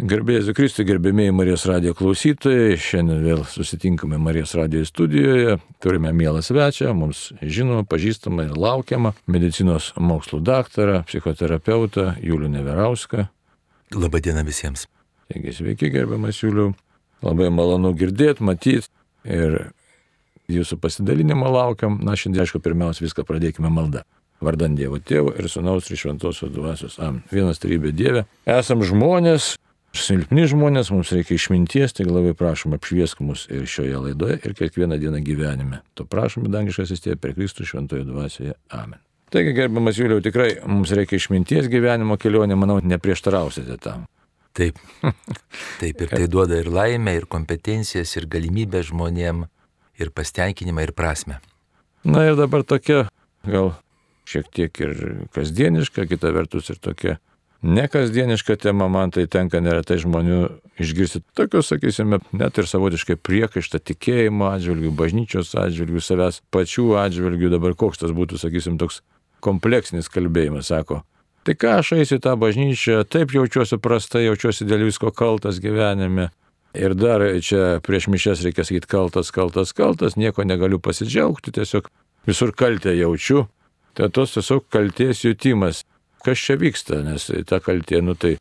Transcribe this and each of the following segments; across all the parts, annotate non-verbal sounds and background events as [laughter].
Gerbėjai Kristui, gerbėmiai Marijos radio klausytojai, šiandien vėl susitinkame Marijos radio studijoje, turime mielą svečią, mums žinomą, pažįstamą ir laukiamą medicinos mokslų daktarą, psichoterapeutą Julių Neverauską. Labadiena visiems. Taigi sveiki, gerbiamas Juliu, labai malonu girdėti, matyti ir jūsų pasidalinimą laukiam. Na, šiandien, aišku, pirmiausia viską pradėkime maldą. Vardant Dievo Tėvo ir Sūnaus ir Šventosios Dvasios. Amen. Vienas trybė Dieve. Esam žmonės, silpni žmonės, mums reikia išminties, tai labai prašom apšviesk mus ir šioje laidoje, ir kiekvieną dieną gyvenime. To prašom, dangiškas įstė per Kristų Šventojo Dvasioje. Amen. Taigi, gerbiamas Juliau, tikrai mums reikia išminties gyvenimo kelionė, manau, neprieštarausite tam. Taip. Taip, ir tai duoda ir laimę, ir kompetencijas, ir galimybę žmonėm, ir pasitenkinimą, ir prasme. Na ir dabar tokia, gal šiek tiek ir kasdieniška, kita vertus ir tokia nekasdieniška tema, man tai tenka neretai žmonių išgirsti tokius, sakysime, net ir savotiškai priekaištą tikėjimo atžvilgių, bažnyčios atžvilgių, savęs pačių atžvilgių, dabar koks tas būtų, sakysim, toks kompleksinis kalbėjimas, sako. Tai ką aš eisiu į tą bažnyčią, taip jaučiuosi prastai, jaučiuosi dėl visko kaltas gyvenime. Ir dar čia prieš mišes reikia sakyti kaltas, kaltas, kaltas, nieko negaliu pasidžiaugti, tiesiog visur kaltę jaučiu, Tai tos tiesiog kalties jutimas, kas čia vyksta, nes ta kaltė, nu tai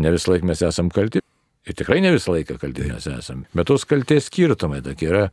ne visą laiką mes esam kalti. Ir tikrai ne visą laiką kalti mes esame. Bet tos kalties skirtumai tokie yra.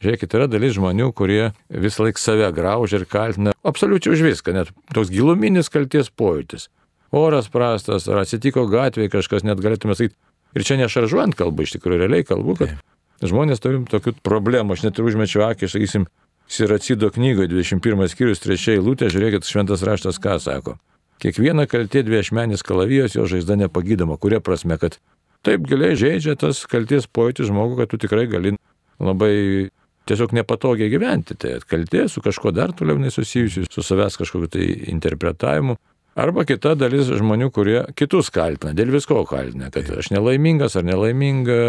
Žiūrėkit, yra dalis žmonių, kurie visą laiką save graužia ir kaltina absoliučiai už viską, net toks giluminis kalties pojūtis. Oras prastas, ar atsitiko gatvėje kažkas, net galėtume sakyti, ir čia nešaržuojant kalbą, iš tikrųjų realiai kalbu, kad žmonės turim tokių problemų, aš net ir užmečiu akį, sakysim, Siracido knygoje 21 skyrius 3 eilutė, žiūrėkit, šventas raštas ką sako. Kiekviena kaltė dviešmenis kalavijos jo žaizda nepagydoma, kuria prasme, kad taip giliai žaidžia tas kalties pojūtis žmogų, kad tu tikrai gali labai tiesiog nepatogiai gyventi. Tai kaltė su kažkuo dar toliau nesusijusiu, su savęs kažkokiu tai interpretavimu. Arba kita dalis žmonių, kurie kitus kaltina, dėl visko kaltina, kad aš nelaimingas ar nelaiminga,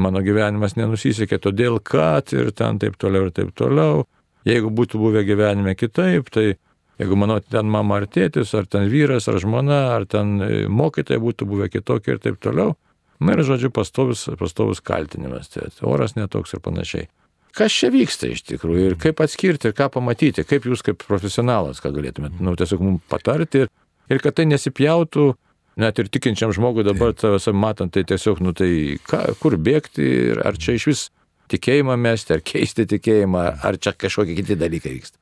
mano gyvenimas nenusisekė todėl, kad ir ten taip toliau ir taip toliau. Jeigu būtų buvę gyvenime kitaip, tai jeigu mano ten mama ar tėtis, ar ten vyras, ar žmona, ar ten e, mokytojai būtų buvę kitokie ir taip toliau. Na ir žodžiu, pastovus, pastovus kaltinimas, tai oras netoks ir panašiai. Kas čia vyksta iš tikrųjų ir kaip atskirti ir ką pamatyti, kaip jūs kaip profesionalas, ką galėtumėte, nu, tiesiog mums patarti ir, ir kad tai nesipjautų Net ir tikinčiam žmogui dabar tavęs matant, tai tiesiog, nu tai ką, kur bėgti, ar čia iš vis tikėjimą mesti, ar keisti tikėjimą, ar čia kažkokie kiti dalykai vyksta.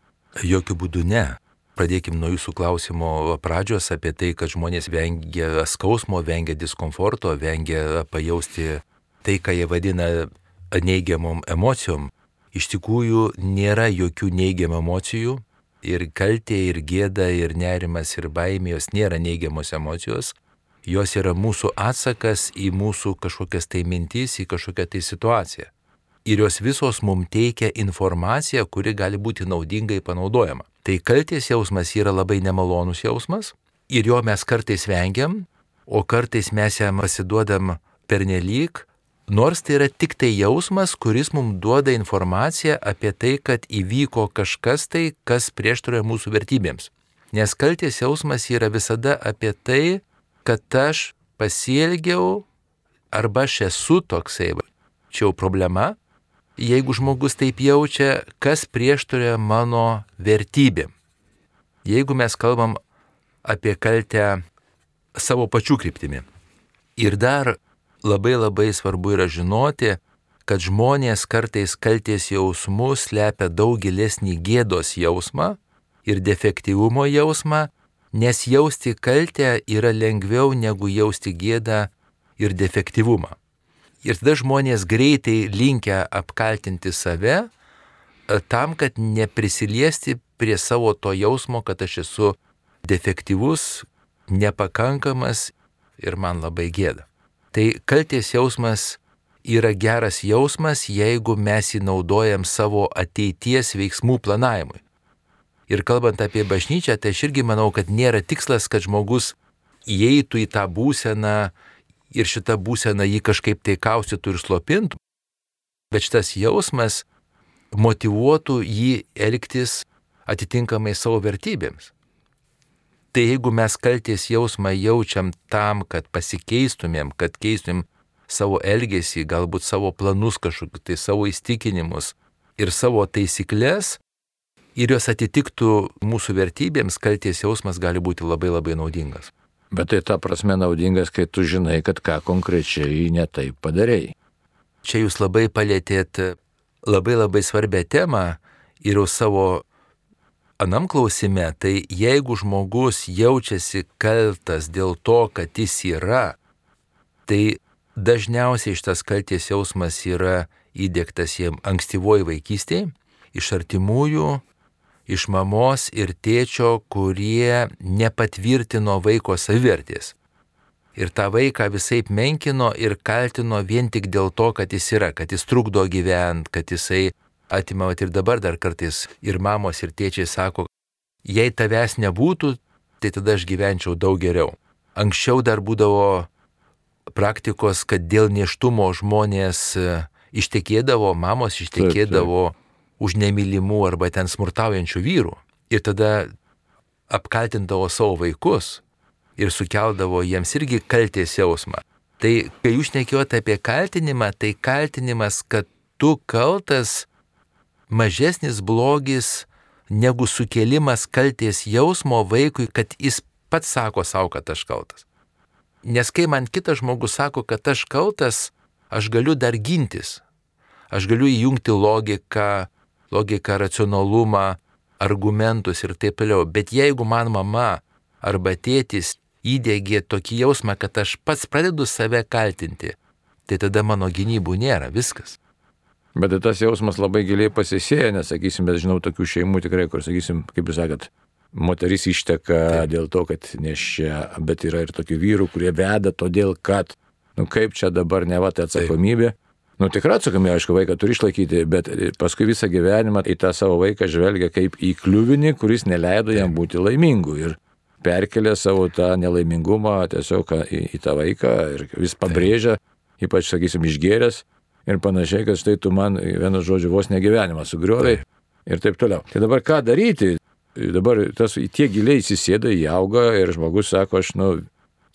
Jokių būdų ne. Pradėkim nuo jūsų klausimo pradžios apie tai, kad žmonės vengia skausmo, vengia diskomforto, vengia pajausti tai, ką jie vadina neigiamom emocijom. Iš tikrųjų nėra jokių neigiamų emocijų, ir kaltė, ir gėda, ir nerimas, ir baimė, jos nėra neigiamos emocijos, jos yra mūsų atsakas į mūsų kažkokias tai mintis, į kažkokią tai situaciją. Ir jos visos mums teikia informaciją, kuri gali būti naudingai panaudojama. Tai kaltės jausmas yra labai nemalonus jausmas ir jo mes kartais vengiam, o kartais mes jam pasiduodam pernelyg Nors tai yra tik tai jausmas, kuris mums duoda informaciją apie tai, kad įvyko kažkas tai, kas prieštaroja mūsų vertybėms. Nes kalties jausmas yra visada apie tai, kad aš pasielgiau arba aš esu toksai. Čia jau problema. Jeigu žmogus taip jaučia, kas prieštaroja mano vertybėm. Jeigu mes kalbam apie kaltę savo pačių kryptimi. Ir dar labai labai svarbu yra žinoti, kad žmonės kartais kalties jausmus slepia daug gilesnį gėdos jausmą ir defektyvumo jausmą, nes jausti kaltę yra lengviau negu jausti gėdą ir defektyvumą. Ir tada žmonės greitai linkia apkaltinti save e, tam, kad neprisiliesti prie savo to jausmo, kad aš esu defektyvus, nepakankamas ir man labai gėda. Tai kalties jausmas yra geras jausmas, jeigu mes jį naudojam savo ateities veiksmų planavimui. Ir kalbant apie bažnyčią, tai aš irgi manau, kad nėra tikslas, kad žmogus įeitų į tą būseną ir šitą būseną jį kažkaip tai kaustytų ir slopintų, bet šitas jausmas motivuotų jį elgtis atitinkamai savo vertybėms. Tai jeigu mes kalties jausmą jaučiam tam, kad pasikeistumėm, kad keistumėm savo elgesį, galbūt savo planus kažkokius, tai savo įstikinimus ir savo taisyklės, ir jos atitiktų mūsų vertybėms, kalties jausmas gali būti labai labai naudingas. Bet tai ta prasme naudingas, kai tu žinai, kad ką konkrečiai netai padarėjai. Čia jūs labai palėtėt labai labai svarbę temą ir jau savo anam klausime, tai jeigu žmogus jaučiasi kaltas dėl to, kad jis yra, tai dažniausiai šitas kalties jausmas yra įdėktas jiem ankstyvoji vaikystėje, iš artimųjų, iš mamos ir tėčio, kurie nepatvirtino vaiko savivertės. Ir tą vaiką visai menkino ir kaltino vien tik dėl to, kad jis yra, kad jis trukdo gyventi, kad jisai atimavat ir dabar dar kartais ir mamos, ir tėčiai sako, jei tavęs nebūtų, tai tada aš gyvenčiau daug geriau. Anksčiau dar būdavo praktikos, kad dėl neštumo žmonės e, ištekėdavo, mamos ištekėdavo taip. Už nemylimų arba ten smurtaujančių vyrų. Ir tada apkaltindavo savo vaikus ir sukeldavo jiems irgi kalties jausmą. Tai kai jūs nekėjote apie kaltinimą, tai kaltinimas, kad tu kaltas mažesnis blogis negu sukėlimas kalties jausmo vaikui, kad jis pats sako savo, kad aš kaltas. Nes kai man kitas žmogus sako, kad aš kaltas, aš galiu dar gintis. Aš galiu įjungti logiką, logiką, racionalumą, argumentus ir taip toliau. Bet jeigu man mama arba tėtis įdėgė tokį jausmą, kad aš pats pradedu save kaltinti, tai tada mano gynybų nėra, viskas. Bet tas jausmas labai giliai pasisėja, nes, sakysim, bet žinau tokių šeimų tikrai, kur, sakysim, kaip jūs sakot, moteris išteka Taip. dėl to, kad nešia, bet yra ir tokių vyrų, kurie veda todėl, kad, nu kaip čia dabar ne va tai atsakomybė. Taip. Nu tikrai atsakomybė, aišku, vaiką turi išlaikyti, bet paskui visą gyvenimą į tą savo vaiką žvelgia kaip į kliuvinį, kuris neleido jam būti laimingu. Ir perkelia savo tą nelaimingumą tiesiog į, į tą vaiką ir vis pabrėžia, ypač, sakysim, išgėręs, ir panašiai, kad štai tu man, vienu žodžiu, vos negyvenimą sugriovai ir taip toliau. Tai dabar ką daryti? Dabar tas tiek giliai įsisėda, įauga ir žmogus sako, aš, nu,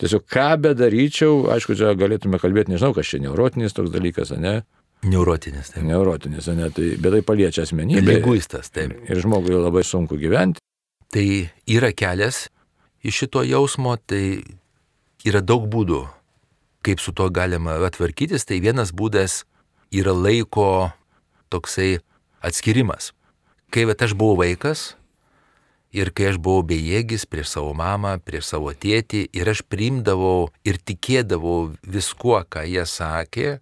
tiesiog ką bedaryčiau, aišku, čia galėtume kalbėti, nežinau, kas čia neurotinis toks dalykas, ne? Neurotinis, taip. Neurotinis, ne, tai, bet tai paliečia asmenybę. Lyguistas, taip. Ir žmogui labai sunku gyventi. Tai yra kelias iš šito jausmo, tai yra daug būdų, kaip su to galima atvarkytis. Tai vienas būdas yra laiko toksai atskirimas. Kai vat, aš buvau vaikas ir kai aš buvau bejėgis prieš savo mamą, prieš savo tėtį ir aš priimdavau ir tikėdavau viskuo, ką jie sakė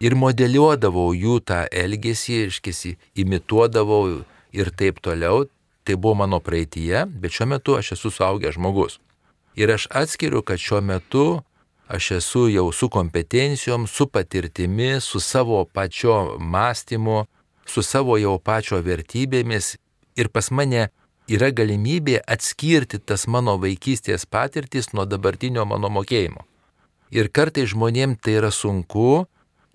ir modeliuodavau jų tą elgesį, iškesi, imituodavau ir taip toliau, tai buvo mano praeitie, bet šiuo metu aš esu suaugęs žmogus. Ir aš atskiriu, kad šiuo metu aš esu jau su kompetencijom, su patirtimi, su savo pačio mąstymu, su savo jau pačio vertybėmis ir pas mane yra galimybė atskirti tas mano vaikystės patirtis nuo dabartinio mano mokėjimo. Ir kartai žmonėm tai yra sunku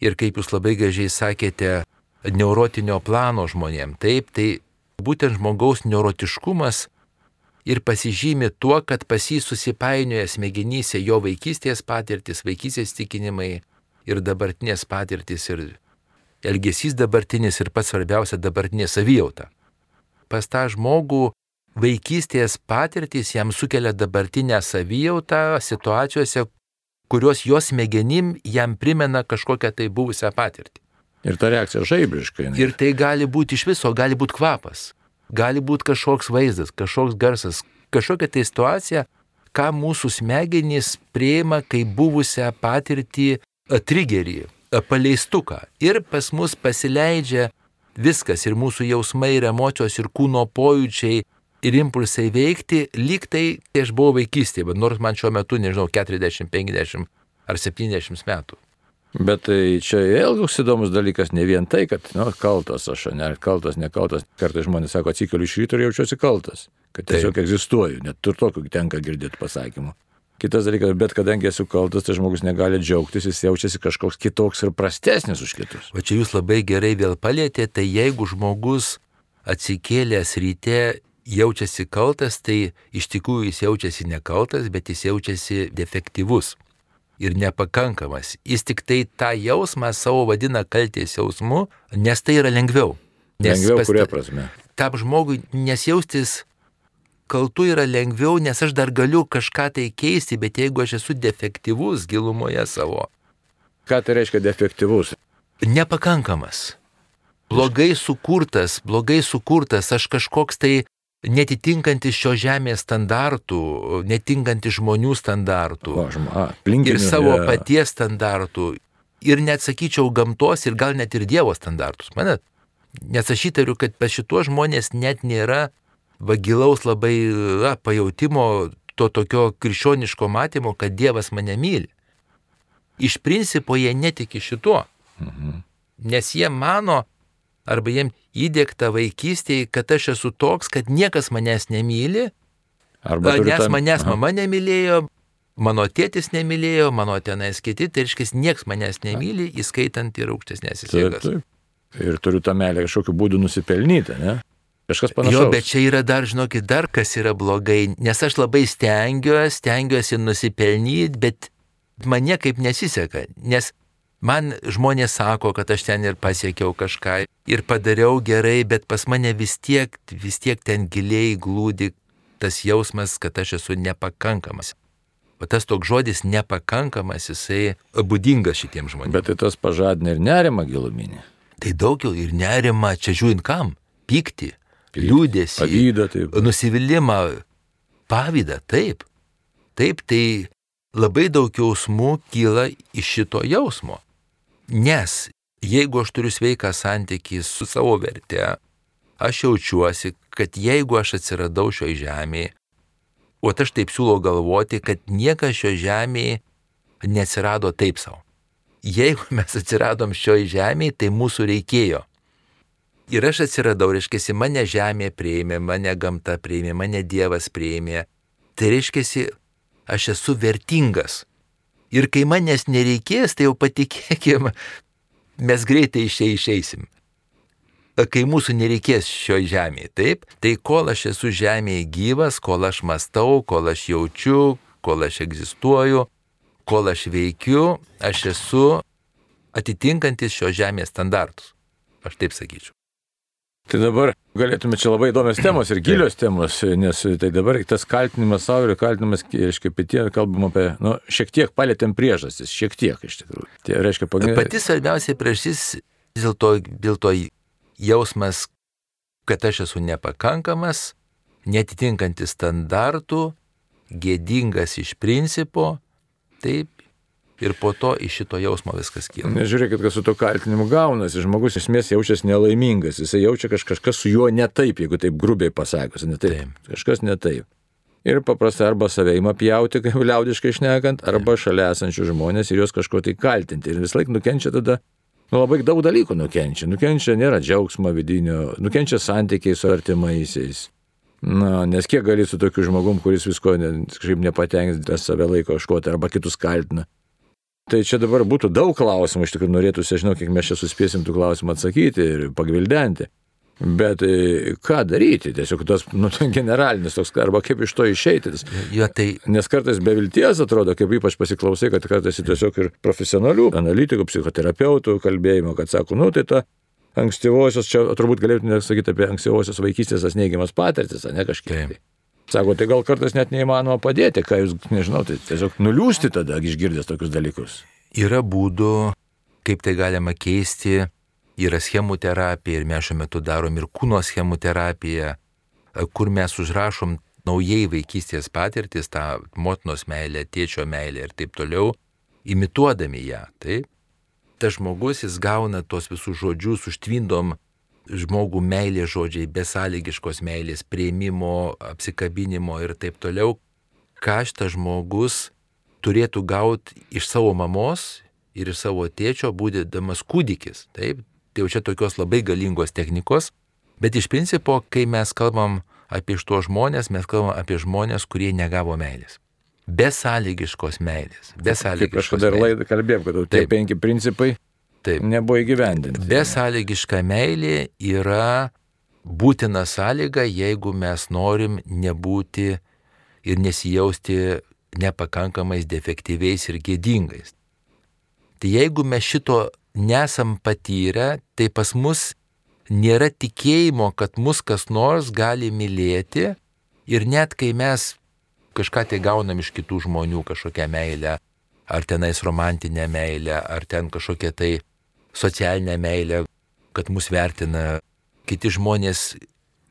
ir kaip jūs labai gražiai sakėte, neurotinio plano žmonėm. Taip, tai būtent žmogaus neurotiškumas ir pasižymi tuo, kad pas jį susipainioja smegenyse jo vaikystės patirtis, vaikystės tikinimai ir dabartinės patirtis ir elgesys dabartinis ir pats svarbiausia dabartinė savijauta. Pas tą žmogų vaikystės patirtis jam sukelia dabartinę savijautą situacijose, kurios jos smegenim jam primena kažkokią tai buvusią patirtį. Ir ta reakcija žaibiškai. Ir tai gali būti iš viso, gali būti kvapas gali būti kažkoks vaizdas, kažkoks garsas, kažkokia tai situacija, ką mūsų smegenys prieima kaip buvusią patirtį trigerį, paleistuką. Ir pas mus pasileidžia viskas ir mūsų jausmai ir emocijos ir kūno pojūčiai ir impulsai veikti, lyg tai aš buvau vaikystėje, bet nors man šiuo metu, nežinau, 40, 50 ar 70 metų. Bet tai čia ilgus įdomus dalykas, ne vien tai, kad, nu, kaltas aš, ne, kaltas, nekaltas. Kartais žmonės sako, atsikeliu iš ryto ir jaučiuosi kaltas, kad tiesiog Taip. egzistuoju, net tur tokių tenka girdėti pasakymų. Kitas dalykas, bet kadangi esu kaltas, tai žmogus negali džiaugtis, jis jaučiasi kažkoks kitoks ir prastesnis už kitus. O čia jūs labai gerai vėl palėtėte, tai jeigu žmogus atsikėlęs ryte jaučiasi kaltas, tai iš tikrųjų jis jaučiasi nekaltas, bet jis jaučiasi defektyvus ir nepakankamas. Jis tik tai tą jausmą savo vadina kalties jausmu, nes tai yra lengviau. Nes Lengviau pas- kuria prasme. Tam žmogui nesjaustis kaltu yra lengviau, nes aš dar galiu kažką tai keisti, bet jeigu aš esu defektyvus gilumoje savo, Ką tai reiškia defektyvus? nepakankamas, blogai sukurtas, blogai sukurtas, aš kažkoks tai netitinkantis šio žemės standartų, netinkantis žmonių standartų O, žmo, a, aplinkinių, ir savo jo. paties standartų, ir net sakyčiau gamtos ir gal net ir Dievo standartus. Manat? Nes aš įtariu, kad pas šituos žmonės net nėra vagilaus labai na, pajūtimo, to tokio krikščioniško matymo, kad Dievas mane myli. Iš principo jie netiki šituo. Nes jie mano, arba jiem įdėkta vaikystėje, kad aš esu toks, kad niekas manęs nemyli, Arba Nes tą- manęs Aha. mama nemylėjo, mano tėtis nemylėjo, mano tenais kiti, tai reiškia, nieks manęs nemyli, įskaitant ir aukštesnės taip. Ir turiu tą meilę kažkokiu būdu nusipelnyti, ne? Kažkas panašaus. Jo, bet čia yra dar, žinokit, dar kas yra blogai, nes aš labai stengiuosi, stengiuosi nusipelnyti, bet man niekaip nesiseka, nes man žmonės sako, kad aš ten ir pasiekiau kažką ir padariau gerai, bet pas mane vis tiek, vis tiek ten giliai glūdi tas jausmas, kad aš esu nepakankamas. O tas toks žodis nepakankamas, jisai būdingas šitiems žmonėms. Bet tai tas pažadina ir nerima giluminį. Tai daugiau ir nerima, čia žiūrint kam? Pykti, liūdėsi, Pavydą, taip. nusivylimą, pavydą, taip. Taip, tai labai daug jausmų kyla iš šito jausmo. Nes jeigu aš turiu sveiką santykį su savo verte, aš jaučiuosi, kad jeigu aš atsiradau šioje žemėje, o aš taip siūlau galvoti, kad niekas šioje žemėje neatsirado taip savo. Jeigu [laughs] mes atsiradom šioje žemėje, tai mūsų reikėjo. Ir aš atsiradau, reiškia, mane žemė prieimė, mane gamta prieimė, mane Dievas prieimė. Tai reiškia, aš esu vertingas. Ir kai manęs nereikės, tai jau patikėkim, mes greitai iš čia išeisim. Kai mūsų nereikės šioje žemėje, taip, tai kol aš esu žemėje gyvas, kol aš mastau, kol aš jaučiu, kol aš egzistuoju, kol aš veikiu, aš esu atitinkantis šios žemės standartus. Aš taip sakyčiau. Tai dabar galėtume čia labai įdomios temos ir gilios temos, nes tai dabar tas kaltinimas savo ir kaltinimas, reiškia, pitie, kalbam apie, nu, šiek tiek palėtėm priežastis, šiek tiek iš tikrųjų. Tai reiškia, pagrindinė. Pati svarbiausia priežastis dėl to, dėl to jausmas, kad aš esu nepakankamas, netitinkantis standartų, gėdingas iš principo, taip, ir po to iš šito jausmo viskas kyla. Nežiūrėkit, kas su to kaltinimu gaunasi. Žmogus iš esmės jaučiasi nelaimingas. Jisai jaučia kaž, kažkas su juo ne taip, jeigu taip grubiai pasakius. Ne taip. Taip. Kažkas ne taip. Ir paprastai arba save ima pjauti, [laughs] kaip liaudiškai išnekant, arba šalia esančių žmonės ir juos kažko tai kaltinti. Ir vis laik nukenčia tada, nu labai daug dalykų nukenčia. Nukenčia nėra džiaugsmo vidinio, nukenčia santykiai su artimaisiais. Na, nes kiek gali su tokiu žmogum, kuris visko ne, kažkaip nepatenkintas save laiko iškoti arba kitus kaltina. Tai čia dabar būtų daug klausimų, iš tikrųjų norėtųsi, aš žinau, kiek mes čia suspėsim tų klausimų atsakyti ir pagvildenti. Bet e, ką daryti? Tiesiog tas nu, generalinis toks, arba kaip iš to išeiti. Jo, tai Nes kartais be vilties atrodo, kaip ypač pasiklausai, kad kartais tiesiog ir profesionalių analitikų, psichoterapeutų kalbėjimo, kad sako, nu tai ta ankstyvosios, čia turbūt galėtume sakyti apie ankstyvosios vaikystės tas neigiamas patirtis, ne kažkiek. Taip. Sako, tai gal kartais net neįmanoma padėti, ką jūs, nežinau, tai tiesiog nuliūsti tada išgirdęs tokius dalykus. yra būdų, kaip tai galima keisti. Yra schemų terapija ir mes šiuo metu darom ir kūno schemų terapiją, kur mes užrašom naujai vaikystės patirtis, tą motinos meilę, tėčio meilę ir taip toliau, imituodami ją. Taip? Tas žmogus, jis gauna tos visus žodžius, užtvindom žmogų meilės žodžiai, besąlygiškos meilės, prieimimo, apsikabinimo ir taip toliau, ką šitas žmogus turėtų gauti iš savo mamos ir iš savo tėčio, būdėdamas kūdikis. Taip, tai jau čia tokios labai galingos technikos, bet iš principo, kai mes kalbam apie to žmonės, mes kalbam apie žmonės, kurie negavo meilės. Besąlygiškos meilės. Kaip Besąlygiškos kažkada ir meilės. laidą kalbėjom, kad tie penki principai Taip. nebuvo įgyvendinti. Besąlygiška meilė yra būtina sąlyga, jeigu mes norim nebūti ir nesijausti nepakankamais, defektyviais ir gėdingais. Tai jeigu mes šito nesam patyrę, tai pas mus nėra tikėjimo, kad mus kas nors gali mylėti ir net kai mes kažką tai gaunam iš kitų žmonių, kažkokią meilę, ar tenais romantinę meilę, ar ten kažkokią tai socialinę meilę, kad mus vertina kiti žmonės,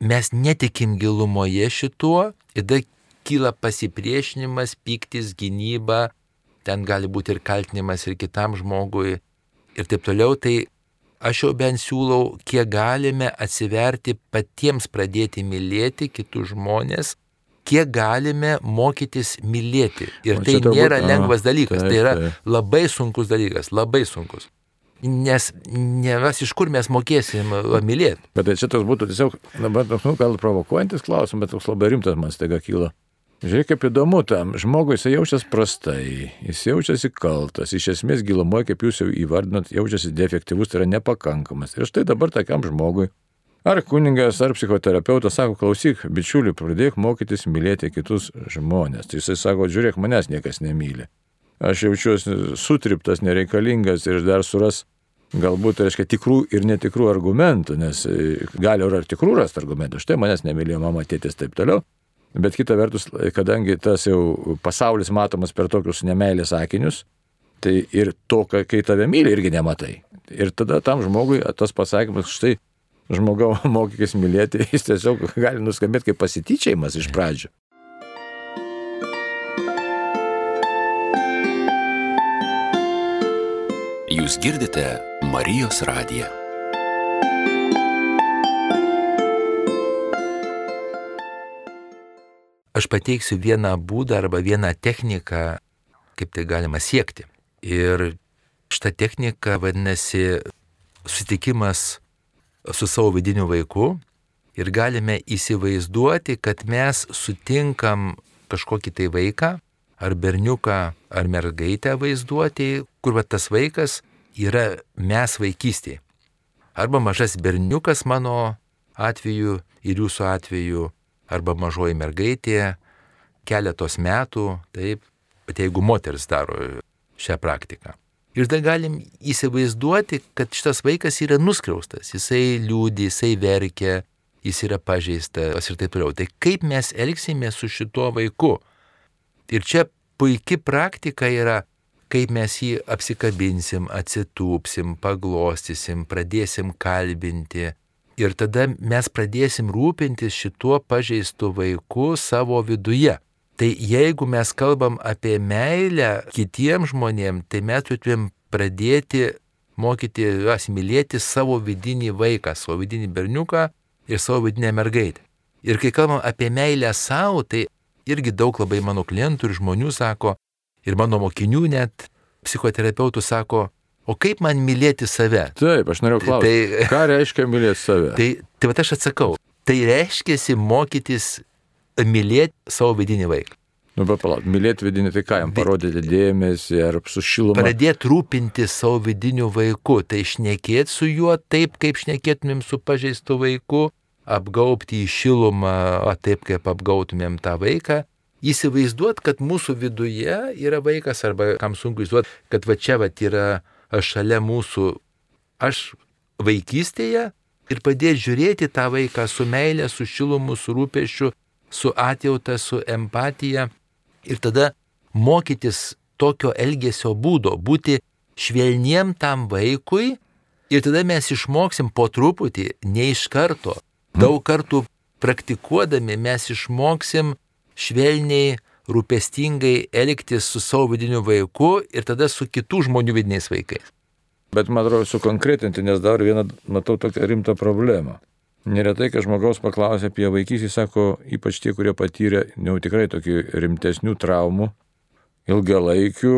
mes netikim gilumoje šituo tada kyla pasipriešinimas, piktis, gynyba, ten gali būti ir kaltinimas ir kitam žmogui ir taip toliau, tai aš jau bent siūlau, kiek galime atsiverti patiems pradėti mylėti kitus žmonės, kiek galime mokytis mylėti. Ir tai turbūt, nėra lengvas dalykas, taip, tai yra taip. labai sunkus dalykas, labai sunkus. Nes ne mes iš kur mes mokėsim mylėti. Bet tai šitas būtų tiesiog, dabar toks, nu, gal provokuojantis klausimas, bet toks labai rimtas man staiga kyla. Žiūrėk, kaip įdomu tam. Žmogui jis jaučiasi prastai, jis jaučiasi kaltas, iš esmės gilumoje, kaip jūs jau įvardinot, jaučiasi defektyvus, tai yra nepakankamas. Ir štai dabar tokiam žmogui, ar kuningas, ar psichoterapeutas sako, klausyk, bičiuli, pradėk mokytis mylėti kitus žmonės. Tai jisai sako, žiūrėk, manęs niekas nemyli. Aš jaučiuosi sutriptas, nereikalingas ir dar suras galbūt, reiškia, tikrų ir netikrų argumentų, nes gali ir tikrų rasti argumentų. Štai manęs nemylėjo mama, tėtis, taip toliau. Bet kita vertus, kadangi tas jau pasaulis matomas per tokius nemailės sakinius, tai ir to, kai tave myli, irgi nematai. Ir tada tam žmogui tas pasakymas, štai žmogau [laughs] mokykis mylėti, jis tiesiog gali nuskambėti kaip pasityčiajimas iš pradžių. Jūs girdite Marijos radiją. aš pateiksiu vieną būdą arba vieną techniką, kaip tai galima siekti. Ir šita technika vadinasi susitikimas su savo vidiniu vaiku ir galime įsivaizduoti, kad mes sutinkam kažkokį tai vaiką, ar berniuką, ar mergaitę vaizduoti, kur va tas vaikas yra mes vaikystėje. Arba mažas berniukas mano atveju ir jūsų atveju, arba mažoji mergaitė keletos metų, taip, bet jeigu moteris daro šią praktiką. Ir tada galim įsivaizduoti, kad šitas vaikas yra nuskriaustas, jisai liūdį, jisai verkia, jis yra pažeistas ir taip toliau. Tai kaip mes elgsime su šituo vaiku? Ir čia puikia praktika yra, kaip mes jį apsikabinsim, atsitūpsim, paglostysim, pradėsim kalbinti, Ir tada mes pradėsim rūpintis šituo pažeistu vaiku savo viduje. Tai jeigu mes kalbam apie meilę kitiems žmonėms, tai mes turėtumėm pradėti mokyti juos mylėti savo vidinį vaiką, savo vidinį berniuką ir savo vidinę mergaitę. Ir kai kalbam apie meilę savo, tai irgi daug labai mano klientų ir žmonių sako, ir mano mokinių net psichoterapeutų sako, O kaip man mylėti save? Taip, aš noriu klausti. Tai, [laughs] ką reiškia mylėti save? Tai, tai va aš atsakau. Tai reiškia mokytis mylėti savo vidinį vaiką. Nu, bet palauk, mylėti vidinį, tai ką jam parodyti dėmesį ar su šiluma? Pradėti rūpinti savo vidiniu vaiku, tai šnekėti su juo taip, kaip šnekėtumėm su pažeistu vaiku, apgaupti į šilumą, o taip kaip apgautumėm tą vaiką, įsivaizduot, kad mūsų viduje yra vaikas, arba kam sunku įsivaizduot, kad va čia va yra šalia mūsų, aš vaikystėje ir padėti žiūrėti tą vaiką su meilė, su šilumu, su rūpešiu, su atjauta, su empatija. Ir tada mokytis tokio elgesio būdo, būti švelniem tam vaikui. Ir tada mes išmoksim po truputį, ne iš karto, daug kartų praktikuodami mes išmoksim švelniai rūpestingai elgtis su savo vidiniu vaiku ir tada su kitų žmonių vidiniais vaikais. Bet man atrodo sukonkretinti, nes dar vieną matau tokią rimtą problemą. Neretai, kai žmogaus paklausia apie vaikystę, sako, ypač tie, kurie patyrė jau tikrai tokių rimtesnių traumų, ilgalaikių,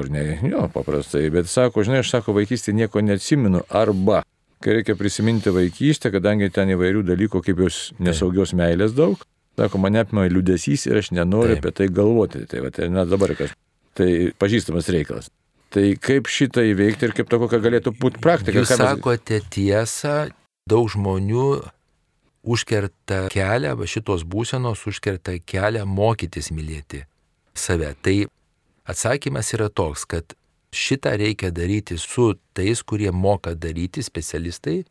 ar ne, jo, paprastai, bet sako, žinai, aš sako, vaikystė nieko neatsimenu, arba, kai reikia prisiminti vaikystę, kadangi ten įvairių dalykų, kaip jos nesaugios meilės daug, Sako, mane apima liūdėsys ir aš nenoriu Taip. apie tai galvoti. Tai, va, tai na, dabar kas. Tai pažįstamas reikalas. Tai kaip šitą įveikti ir kaip to kokia galėtų būti praktika? Jūs sakote tiesą, daug žmonių užkerta kelią, va šitos būsenos užkerta kelią mokytis mylėti save. Tai atsakymas yra toks, kad šitą reikia daryti su tais, kurie moka daryti specialistai,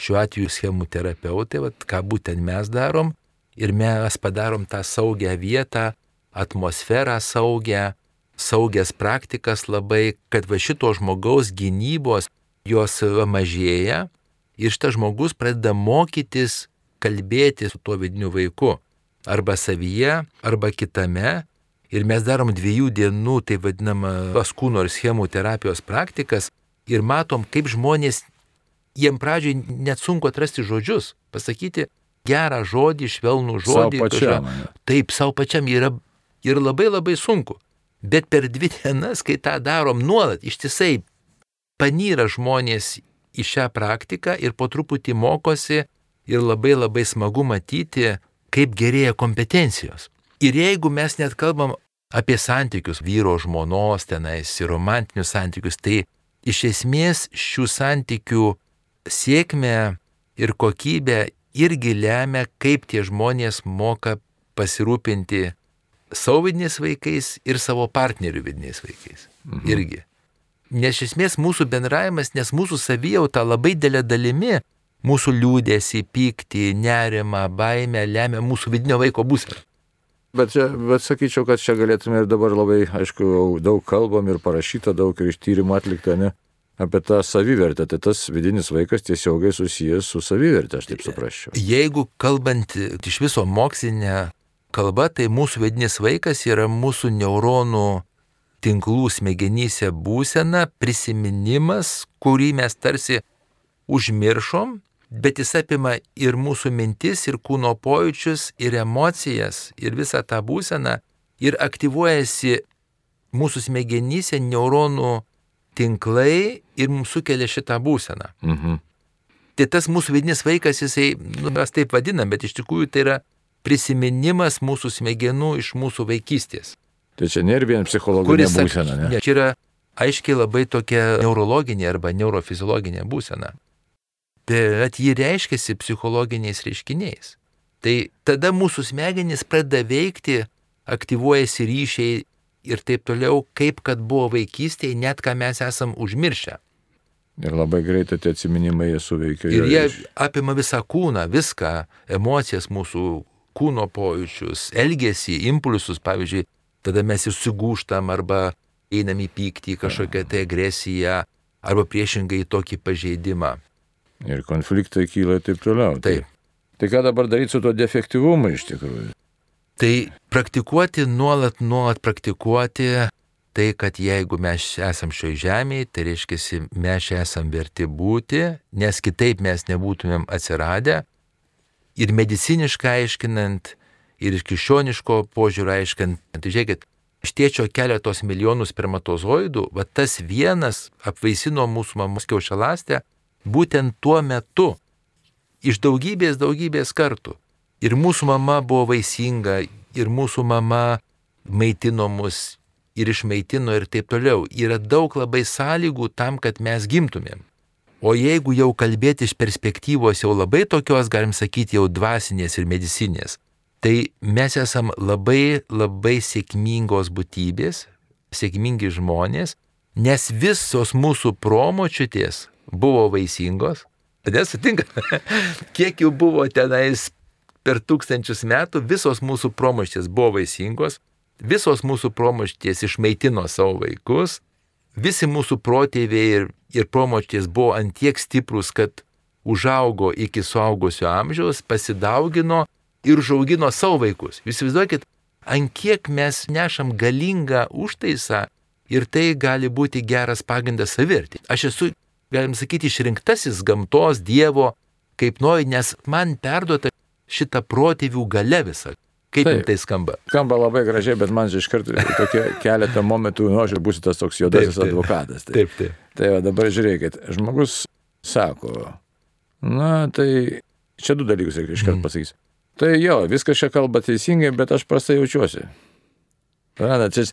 šiuo atveju schemų terapeutai, va, ką būtent mes darom, ir mes padarom tą saugią vietą, atmosferą saugią, saugias praktikas labai, kad va šito žmogaus gynybos jos mažėja ir šitas žmogus pradeda mokytis kalbėti su tuo vidiniu vaiku. Arba savyje, arba kitame. Ir mes darom dviejų dienų, tai vadinamą kūno ir schemų terapijos praktikas ir matom, kaip žmonės, jiem pradžioj net sunku atrasti žodžius, pasakyti gerą žodį, švelnų žodį. Sau pačiam. kažką. Taip, savo pačiam yra ir labai labai sunku. Bet per dvi dienas, kai tą darom nuolat, ištisai panyra žmonės į šią praktiką ir po truputį mokosi ir labai labai smagu matyti, kaip gerėja kompetencijos. Ir jeigu mes net kalbam apie santykius, vyro žmonos tenais ir romantinius santykius, tai iš esmės šių santykių sėkmę ir kokybę irgi lemia, kaip tie žmonės moka pasirūpinti savo vidiniais vaikais ir savo partnerių vidiniais vaikais. Mhm. Irgi. Nes iš esmės mūsų bendravimas, nes mūsų savijauta labai dėlė dalimi mūsų liūdėsi, pyktį, nerimą, baimę lemia mūsų vidinio vaiko būseną. Bet, čia, bet sakyčiau, kad čia galėtume ir dabar labai, aišku, daug kalbam ir parašyta, daug ir iš tyrimų atlikta, ne, apie tą savivertę. Tai tas vidinis vaikas tiesiogiai susijęs su savivertė, aš taip suprasčiau. Jeigu kalbant iš viso mokslinė kalba, tai mūsų vidinis vaikas yra mūsų neuronų tinklų smegenyse būsena, prisiminimas, kurį mes tarsi užmiršom, bet jis apima ir mūsų mintis, ir kūno pojūčius, ir emocijas, ir visą tą būseną, ir aktyvuojasi mūsų smegenyse neuronų tinklai ir mums sukelia šitą būseną. Mhm. Tai tas mūsų vidinis vaikas, jisai, nu, mes taip vadinam, bet iš tikrųjų tai yra prisiminimas mūsų smegenų iš mūsų vaikystės. Tai čia nėra vien psichologinė būsena, ne? ne, čia yra aiškiai labai tokia neurologinė arba neurofiziologinė būsena. Bet ji reiškiasi psichologiniais reiškiniais. Tai tada mūsų smegenys pradeda veikti, aktyvuojasi ryšiai ir taip toliau, kaip kad buvo vaikystėje, net ką mes esam užmiršę. Ir labai greitai tie atsiminimai suveikia. Ir jie iš- apima visą kūną, viską, emocijas mūsų kūno pojūčius, elgesį, impulsus, pavyzdžiui, tada mes ir sugūštam arba einam į pyktį, kažkokią tai agresiją, arba priešingai tokį pažeidimą. Ir konfliktai kyla ir taip toliau. Taip. Tai, tai ką dabar daryti su tuo defektyvumu iš tikrųjų? Tai praktikuoti, nuolat, nuolat praktikuoti tai, kad jeigu mes esam šioje žemėje, tai reiškia, mes čia esam verti būti, nes kitaip mes nebūtumėm atsiradę. Ir mediciniškai aiškinant, ir iš krikščioniško požiūrio aiškinant, tai žiūrėkit, iš tėčio keletos milijonų spermatozoidų, va tas vienas apvaisino mūsų mamos kiaušalastę būtent tuo metu, iš daugybės, daugybės kartų. Ir mūsų mama buvo vaisinga, ir mūsų mama maitino mus, ir išmaitino ir taip toliau. Yra daug labai sąlygų tam, kad mes gimtumėm. O jeigu jau kalbėti iš perspektyvos jau labai tokios, galim sakyti, jau dvasinės ir medicinės, tai mes esam labai labai sėkmingos būtybės, sėkmingi žmonės, nes visos mūsų promočiutės buvo vaisingos. Nesutinka, [laughs] kiek jų buvo tenais per tūkstančius metų, visos mūsų promoštės buvo vaisingos, visos mūsų promoštės išmaitino savo vaikus, visi mūsų protėviai ir, ir promoštės buvo antiek stiprus, kad užaugo iki suaugusio amžiaus, pasidaugino ir užaugino savo vaikus. Jūs įsivaizduokit, ant kiek mes nešam galingą užtaisą ir tai gali būti geras pagrindas savirti. Aš esu, galim sakyti, išrinktasis gamtos, Dievo, kaip nori, nes man perduota šitą protėvių gale visą. Kaip Taip. tai skamba? Skamba labai gražiai, bet man iš karto tokie keletą momentų, nu, aš būsiu tas toks juodasis Taip, taip. advokatas. Tai, Taip, taip. tai va, dabar žiūrėkit, žmogus sako, na tai čia du dalykus reikia iškart Mm. pasakysiu. Tai jo, viskas čia kalba teisingai, bet aš prastai jaučiuosi. Suprantat, čia,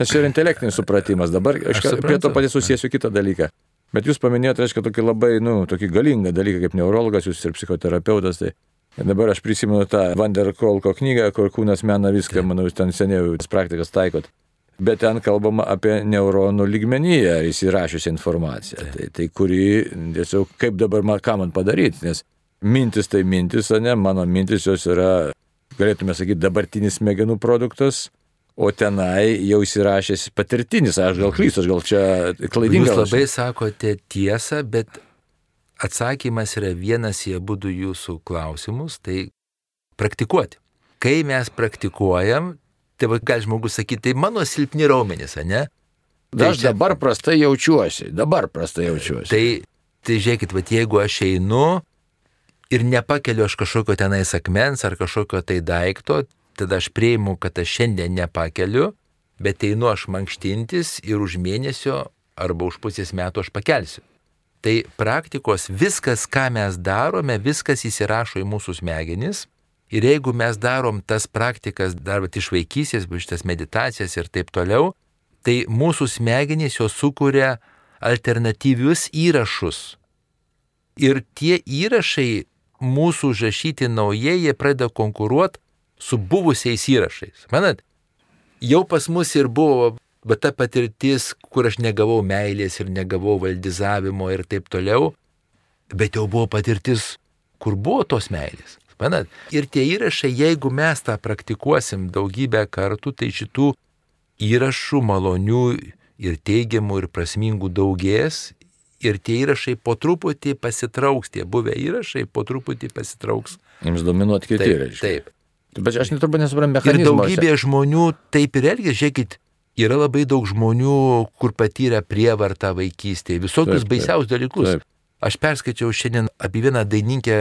nes čia yra intelektinis supratimas. Dabar aš suprantu. prie to patys susijęsiu kitą dalyką. Bet jūs paminėjote, reiškia, tokį labai, nu, tokį galingą dalyką kaip neurologas, jūs ir psichoterapeutas. Tai Dabar aš prisimenu tą Vanderkolko knygą, kur kūnas mena viską, manau, jūs ten seniau praktikas taikot. Bet ten kalbama apie neuronų lygmenyje įsirašiusią informaciją. Tai, tai kuri, tiesiog, kaip dabar man, ką man padaryti, nes mintis tai mintis, ne, mano mintis jos yra, galėtume sakyti, dabartinis smegenų produktas, o tenai jau įsirašęs patirtinis, aš gal klystu, aš gal čia klaidingas. Jūs labai sakote tiesą, bet atsakymas yra vienas į abu jūsų klausimus, tai praktikuoti. Kai mes praktikuojam, tai gali žmogus sakyti, tai mano silpni raumenys, ne? Tai aš čia... dabar prastai jaučiuosi, dabar prastai jaučiuosi. Tai, tai žiūrėkit, va, jeigu aš einu ir nepakeliu aš kažkokio tenais akmens ar kažkokio tai daikto, tada aš prieimu, kad aš šiandien nepakeliu, bet einu aš mankštintis ir už mėnesio arba už pusės metų aš pakelsiu. Tai praktikos viskas, ką mes darome, viskas įsirašo į mūsų smegenis. Ir jeigu mes darom tas praktikas dar iš vaikysės, šitas meditacijas ir taip toliau, tai mūsų smegenys jos sukuria alternatyvius įrašus. Ir tie įrašai mūsų užrašyti naujai, jie pradeda konkuruoti su buvusiais įrašais. Manat, jau pas mus ir buvo bet ta patirtis, kur aš negavau meilės ir negavau valdizavimo ir taip toliau, bet jau buvo patirtis, kur buvo tos meilės. Manat, ir tie įrašai, jeigu mes tą praktikuosim daugybę kartų, tai šitų įrašų malonių ir teigiamų ir prasmingų daugės ir tie įrašai po truputį pasitrauks, tie buvę įrašai po truputį pasitrauks. Jums dominuoti kiti taip, įrašai. Taip. Bet aš neturbūt nesuprantu mechanizmo. Ir daugybė žmonių taip ir elgia, žiūrėkit, Yra labai daug žmonių, kur patyrė prievartą vaikystėje, visokius taip, baisiausius dalykus. Taip. Aš perskaičiau šiandien apie vieną dainininkę,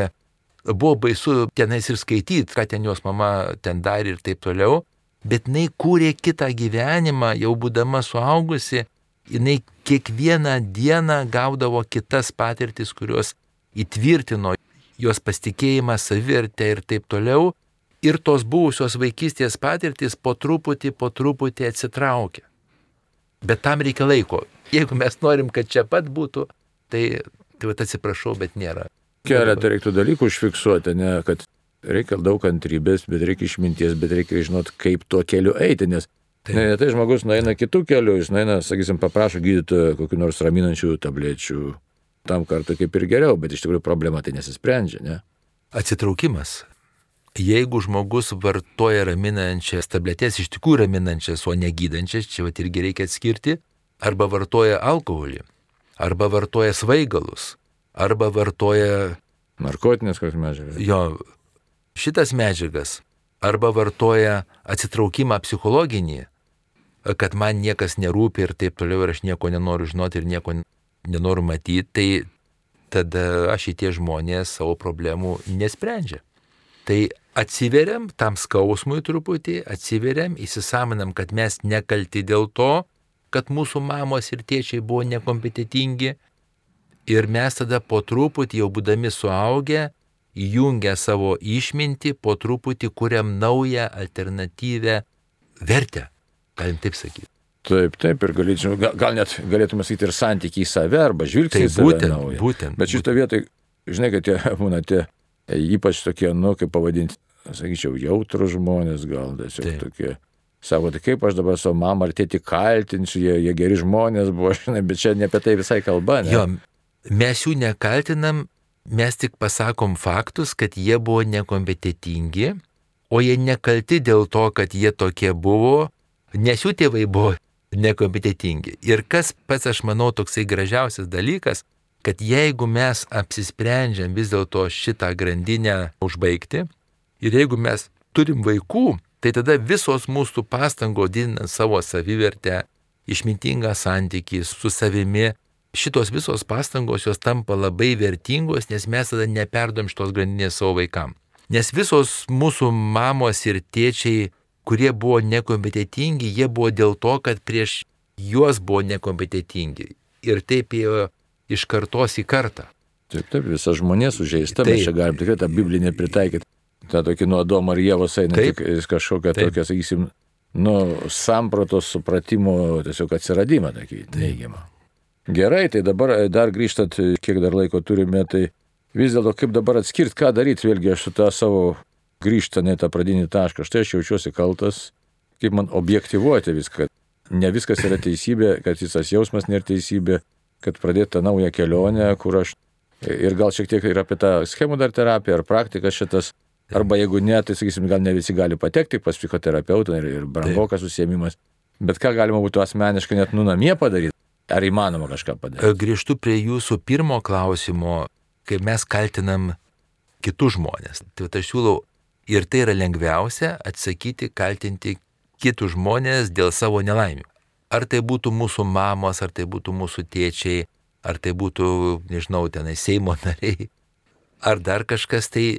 buvo baisu tenais ir skaityti, ką ten jos mama ten darė ir taip toliau, bet jinai kūrė kitą gyvenimą, jau būdama suaugusi, jinai kiekvieną dieną gaudavo kitas patirtis, kurios įtvirtino jos pasitikėjimą, savirtę ir taip toliau ir tos buvusios vaikystės patirtis po truputį, po truputį atsitraukia. Bet tam reikia laiko. Jeigu mes norim, kad čia pat būtų, tai, tai vat atsiprašau, bet nėra. Keletą reiktų dalykų užfiksuoti, ne, kad reikia daug kantrybės, bet reikia išminties, bet reikia žinot, kaip tuo keliu eiti, nes Taip. Ne, tai žmogus nueina kitų kelių, jis nueina, sakysim, paprašo gydytojo kokių nors raminančių tablečių, tam kartu kaip ir geriau, bet iš tikrųjų problema tai nesisprendžia, ne? Atsitraukimas Jeigu žmogus vartoja raminančias tabletės, iš tikrųjų raminančias, o negydančias, čia vat irgi reikia atskirti, arba vartoja alkoholį, arba vartoja svaigalus, arba vartoja... Narkotinės kokias medžiagas. Jo, šitas medžiagas, arba vartoja atsitraukimą psichologinį, kad man niekas nerūpi ir taip toliau ir aš nieko nenoriu žinoti ir nieko nenoriu matyti, tai tada aš šitie žmonės savo problemų nesprendžia. Tai atsiveriam tam skausmui truputį, atsiveriam, įsisamonam, kad mes nekalti dėl to, kad mūsų mamos ir tėčiai buvo nekompetitingi ir mes tada po truputį, jau būdami suaugę, įjungę savo išmintį, po truputį kuriam naują alternatyvę vertę, galim taip sakyti. Taip, taip, ir galėtume, gal, gal net galėtume sakyti ir santykiai į save, arba žvilgsnį į save. Būtent, naują. būtent. Bet šitą vietą, žinai, kad tie, būna tie ypač tokie, nu, kaip pavadinti, sakyčiau, jautrų žmonės, gal tiesiog Taip. tokie. Sako, tai kaip aš dabar savo mamą ar tėti kaltinsiu, jie, jie geri žmonės buvo, [laughs] žinai, bet čia ne apie tai visai kalba. Ne? Jo, mes jų nekaltinam, mes tik pasakom faktus, kad jie buvo nekompetitingi, o jie nekalti dėl to, kad jie tokie buvo, nes jų tėvai buvo nekompetitingi. Ir kas pats, aš manau, toksai gražiausias dalykas, kad jeigu mes apsisprendžiam vis dėlto šitą grandinę užbaigti ir jeigu mes turim vaikų, tai tada visos mūsų pastangos didinant savo savivertę, išmintingą santykį su savimi, šitos visos pastangos jos tampa labai vertingos, nes mes tada neperdom šitos grandinės savo vaikam. Nes visos mūsų mamos ir tėčiai, kurie buvo nekompetitingi, jie buvo dėl to, kad prieš juos buvo nekompetitingi. Ir taip jie iš kartos į kartą. Taip, taip, visa žmonė sužeista, mes čia galim tikrai tą biblinę pritaikyti. Ta tokį nuo Adomo ir Jėvos eina tik kažkokią taip. tokią, sakysim, nu, sampratos supratimo tiesiog atsiradimą, tokį neigiamą. Gerai, tai dabar dar grįžtant, kiek dar laiko turime, tai vis dėlto kaip dabar atskirti, ką daryti, vėlgi aš su tą savo grįžtą į tą pradinį tašką, štai aš jaučiuosi kaltas, kaip man objektivuoti viską. Ne viskas yra teisybė, kad visas jausmas nėra teisybė, kad pradėti tą naują kelionę, kur aš ir gal šiek tiek ir apie tą schemų dar terapiją ar praktiką šitas. Arba jeigu ne, tai sakysim, gal ne visi gali patekti pas psichoterapeutą ir, ir brangokas užsiemimas. Bet ką galima būtų asmeniškai net nunamie padaryti? Ar įmanoma kažką padaryti? Grįžtu prie jūsų pirmo klausimo, kai mes kaltinam kitus žmonės. Tai aš siūlau, ir tai yra lengviausia atsakyti, kaltinti kitus žmonės dėl savo nelaimių. Ar tai būtų mūsų mamos, ar tai būtų mūsų tėčiai, ar tai būtų, nežinau, tenai Seimo nariai, ar dar kažkas tai,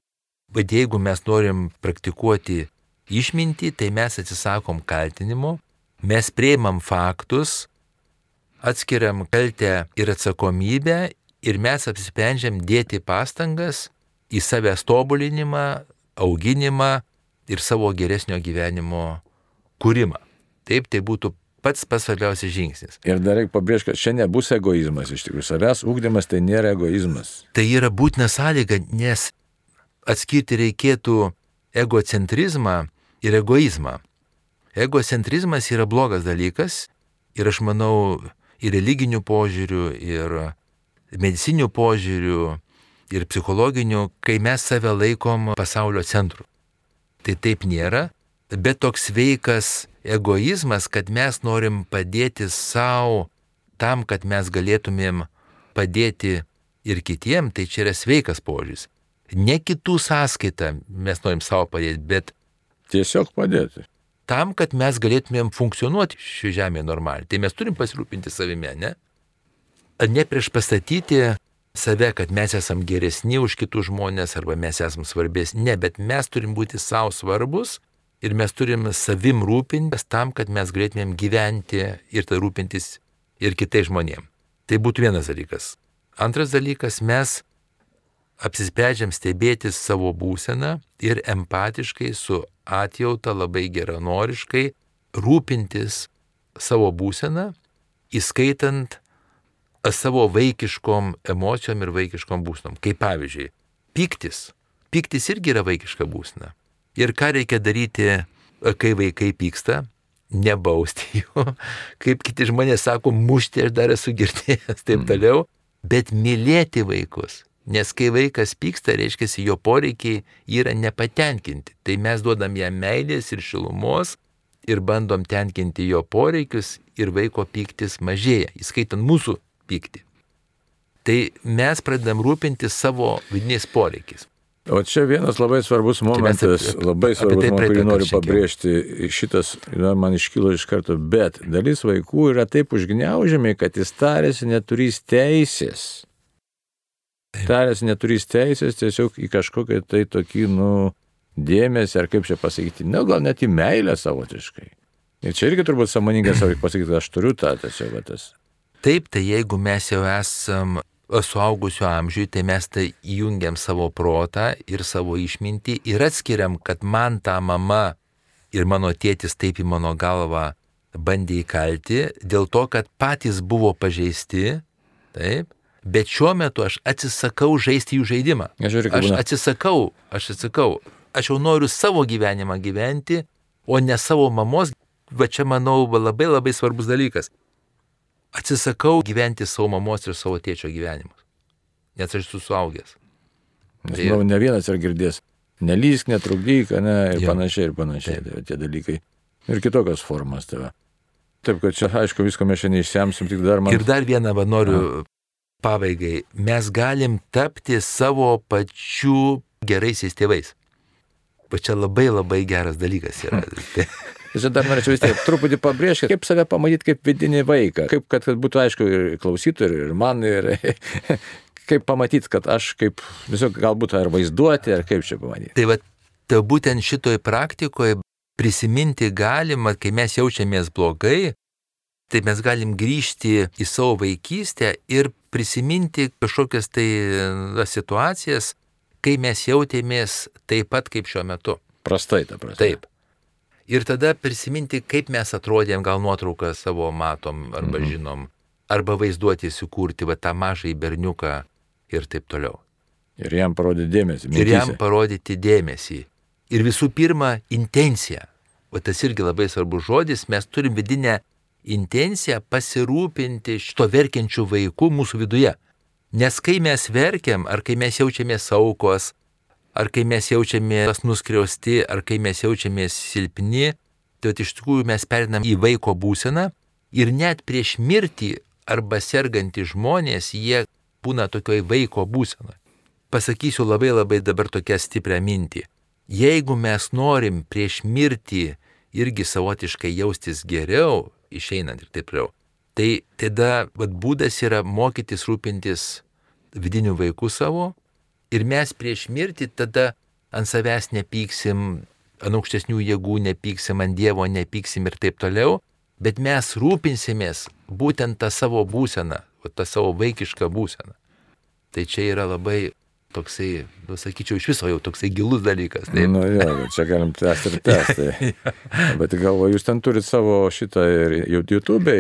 bet jeigu mes norim praktikuoti išmintį, tai mes atsisakom kaltinimo, mes prieimam faktus, atskiriam kaltę ir atsakomybę ir mes apsisprendžiam dėti pastangas į savęs tobulinimą, auginimą ir savo geresnio gyvenimo kūrimą. Taip, tai būtų pats pats svarbiausias žingsnis. Ir dar reikia pabrėžti, kad čia nebus egoizmas iš tikrųjų. Savęs ūkdymas tai nėra egoizmas. Tai yra būtina sąlyga, nes atskirti reikėtų egocentrizmą ir egoizmą. Egocentrizmas yra blogas dalykas ir aš manau ir religinių požiūrių, ir medicinių požiūrių, ir psichologinių, kai mes save laikom pasaulio centru. Tai taip nėra, bet toks veikas egoizmas, kad mes norim padėti savo tam, kad mes galėtumėm padėti ir kitiem, tai čia yra sveikas požiūris. Ne kitų sąskaitą mes norim savo padėti, bet tiesiog padėti. Tam, kad mes galėtumėm funkcionuoti šioje žemėje normaliai. Tai mes turim pasirūpinti savimi, ne? Ne prieš pastatyti save, kad mes esam geresni už kitus žmonės arba mes esam svarbesni. Ne, bet mes turim būti savo svarbus ir mes turim savim rūpintis tam, kad mes galėtumėm gyventi ir tai rūpintis ir kitais žmonėm. Tai būtų vienas dalykas. Antras dalykas, mes apsisprendžiam stebėti savo būseną ir empatiškai su atjauta labai geranoriškai rūpintis savo būseną, įskaitant savo vaikiškom emocijom ir vaikiškom būsnom. Kaip pavyzdžiui, piktis. Piktis irgi yra vaikiška būsena. Ir ką reikia daryti, kai vaikai pyksta? Nebausti jų, [laughs] kaip kiti žmonės sako, mušti aš dar esu girdėjęs, taip mm. toliau, bet mylėti vaikus. Nes kai vaikas pyksta, reiškia, jo poreikiai yra nepatenkinti. Tai mes duodam jam meilės ir šilumos ir bandom tenkinti jo poreikius ir vaiko pyktis mažėja, įskaitant mūsų pyktį. Tai mes pradedam rūpinti savo vidiniais poreikiais. O čia vienas labai svarbus tai momentas, tai apie, labai svarbus, tai kurį noriu pabrėžti, šitas na, man iškilo iš karto, bet dalis vaikų yra taip užgniaužiami, kad jis tarėsi neturys teisės. Tarėsi neturys teisės tiesiog į kažkokią tai tokį, nu, dėmesį, ar kaip čia pasakyti, na, gal net į meilę savotiškai. Ir čia irgi turbūt samoningas reikia pasakyti, aš turiu tą tiesiog tas. Taip, tai jeigu mes jau esam suaugusiu amžiui, tai mes tai įjungiam savo protą ir savo išmintį ir atskiriam, kad man ta mama ir mano tėtis taip į mano galvą bandė įkalti, dėl to, kad patys buvo pažeisti, taip, bet šiuo metu aš atsisakau žaisti jų žaidimą. Aš, aš atsisakau, aš atsisakau, aš jau noriu savo gyvenimą gyventi, o ne savo mamos, va čia manau labai labai svarbus dalykas atsisakau gyventi savo mamos ir savo tėčio gyvenimus. Nes aš esu suaugęs. Tai, manau, ne vienas ir girdės. Nelysk, netrukdyk, ne, ir jo. panašiai, ir panašiai. Tai, tie dalykai. Ir kitokios formas tave. Taip, kad čia, aišku, visko mes šiandien išsiamsim, tik dar man. Ir dar vieną, va, noriu. Pabaigai. Mes galim tapti savo pačių geraisiais tėvais. Va čia labai labai geras dalykas yra. [laughs] Aš dar norėčiau vis tiek truputį pabrėžti, kaip save pamatyti kaip vidinį vaiką, kaip kad, kad būtų aišku ir klausytojui, ir man, ir [laughs] kaip pamatyti, kad aš kaip tiesiog galbūt ar vaizduoti, ar kaip čia pamatyti. Tai va, tai būtent šitoj praktikoje prisiminti galima, kai mes jaučiamės blogai, tai mes galim grįžti į savo vaikystę ir prisiminti kažkokias tai situacijas, kai mes jautėmės taip pat kaip šiuo metu. Prastai, ta prasme. Taip ir tada prisiminti, kaip mes atrodėm, gal nuotrauką savo matom arba mhm. žinom, arba vaizduoti įsikurti va tą mažą į berniuką ir taip toliau. Ir jam parodyti dėmesį. ir jam parodyti dėmesį. Ir visų pirma, intencija. O tas irgi labai svarbus žodis, mes turim vidinę intenciją pasirūpinti šito verkiančių vaikų mūsų viduje. Nes kai mes verkiam, ar kai mes jaučiamės aukos, ar kai mes jaučiamės nuskriausti, ar kai mes jaučiamės silpni, tai iš tikrųjų mes perinam į vaiko būseną ir net prieš mirtį arba sergantys žmonės, jie būna tokioj vaiko būsenoje. Pasakysiu labai labai dabar tokią stiprią mintį. Jeigu mes norim prieš mirtį irgi savotiškai jaustis geriau, išeinant ir taip toliau, tai tada vat, būdas yra mokytis rūpintis vidiniu vaiku savo ir mes prieš mirtį tada ant savęs nepyksim, ant aukštesnių jėgų nepyksim, ant Dievo nepyksim ir taip toliau, bet mes rūpinsimės būtent tą savo būseną, tą savo vaikišką būseną. Tai čia yra labai toksai, nu, sakyčiau, iš viso jau toksai gilus dalykas. Taip. Nu jo, čia galim tęsti ir tęsti. [laughs] Bet galvoju, jūs ten turit savo šitą ir YouTube,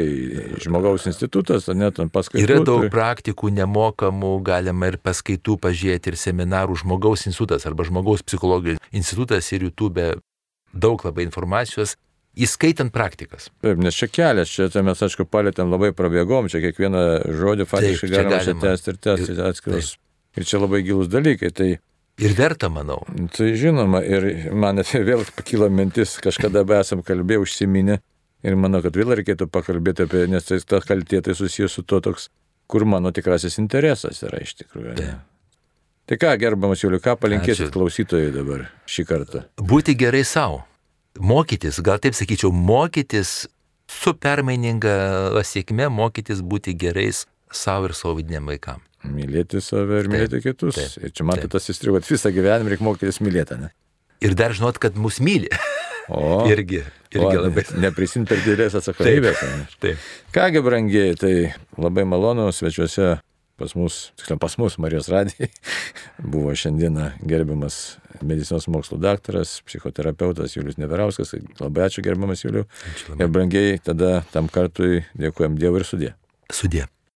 žmogaus institutas, ar net paskaitų. Yra daug praktikų nemokamų, galima ir paskaitų pažiūrėti, ir seminarų žmogaus institutas arba žmogaus psichologijos institutas ir YouTube daug labai informacijos, įskaitant praktikas. Taip, nes čia kelias, čia tai mes, aišku, palėtėm labai prabėgom, čia kiekvieną žodį faktiškai galima galima. tęsti ir tęsti Ir- atskiras. Ir čia labai gilus dalykai. Tai, Ir verta, manau. tai žinoma, ir man [laughs] vėl pakyla mintis, kažkada be esam kalbėję, užsiminę. Ir manau, kad vėl reikėtų pakalbėti apie, nes tai ta kaltė tai susijęs su to toks, kur mano tikrasis interesas yra iš tikrųjų. ne? Tai ką, gerbamas Juliu, ką palinkėsit klausytojai dabar šį kartą? Būti gerai savo. Mokytis, gal taip sakyčiau, mokytis su permaininga sėkme, mokytis būti gerais savo ir savo vidiniam vaikam. Mylėti save ir Taip, mylėti kitus. taip, ir čia man taip. tai tas įstrigo, kad visą gyvenimą reikia mokytis mylėti, ne? Ir dar žinot, kad mus myli. O, [laughs] irgi, irgi labai. Neprisimti per didelės atsakomybės. ne? Taip. Kągi, brangiai, tai labai malonu svečiuose pas mus, tiksliau pas mus Marijos radijai, [laughs] buvo šiandieną gerbiamas medicinos mokslų daktaras, psichoterapeutas Julius Neverauskas. Labai ačiū gerbiamas Juliu. Ačiū labai. Ir brangiai, tada tam kartui dėkojom Dievui ir sudė. Sudė.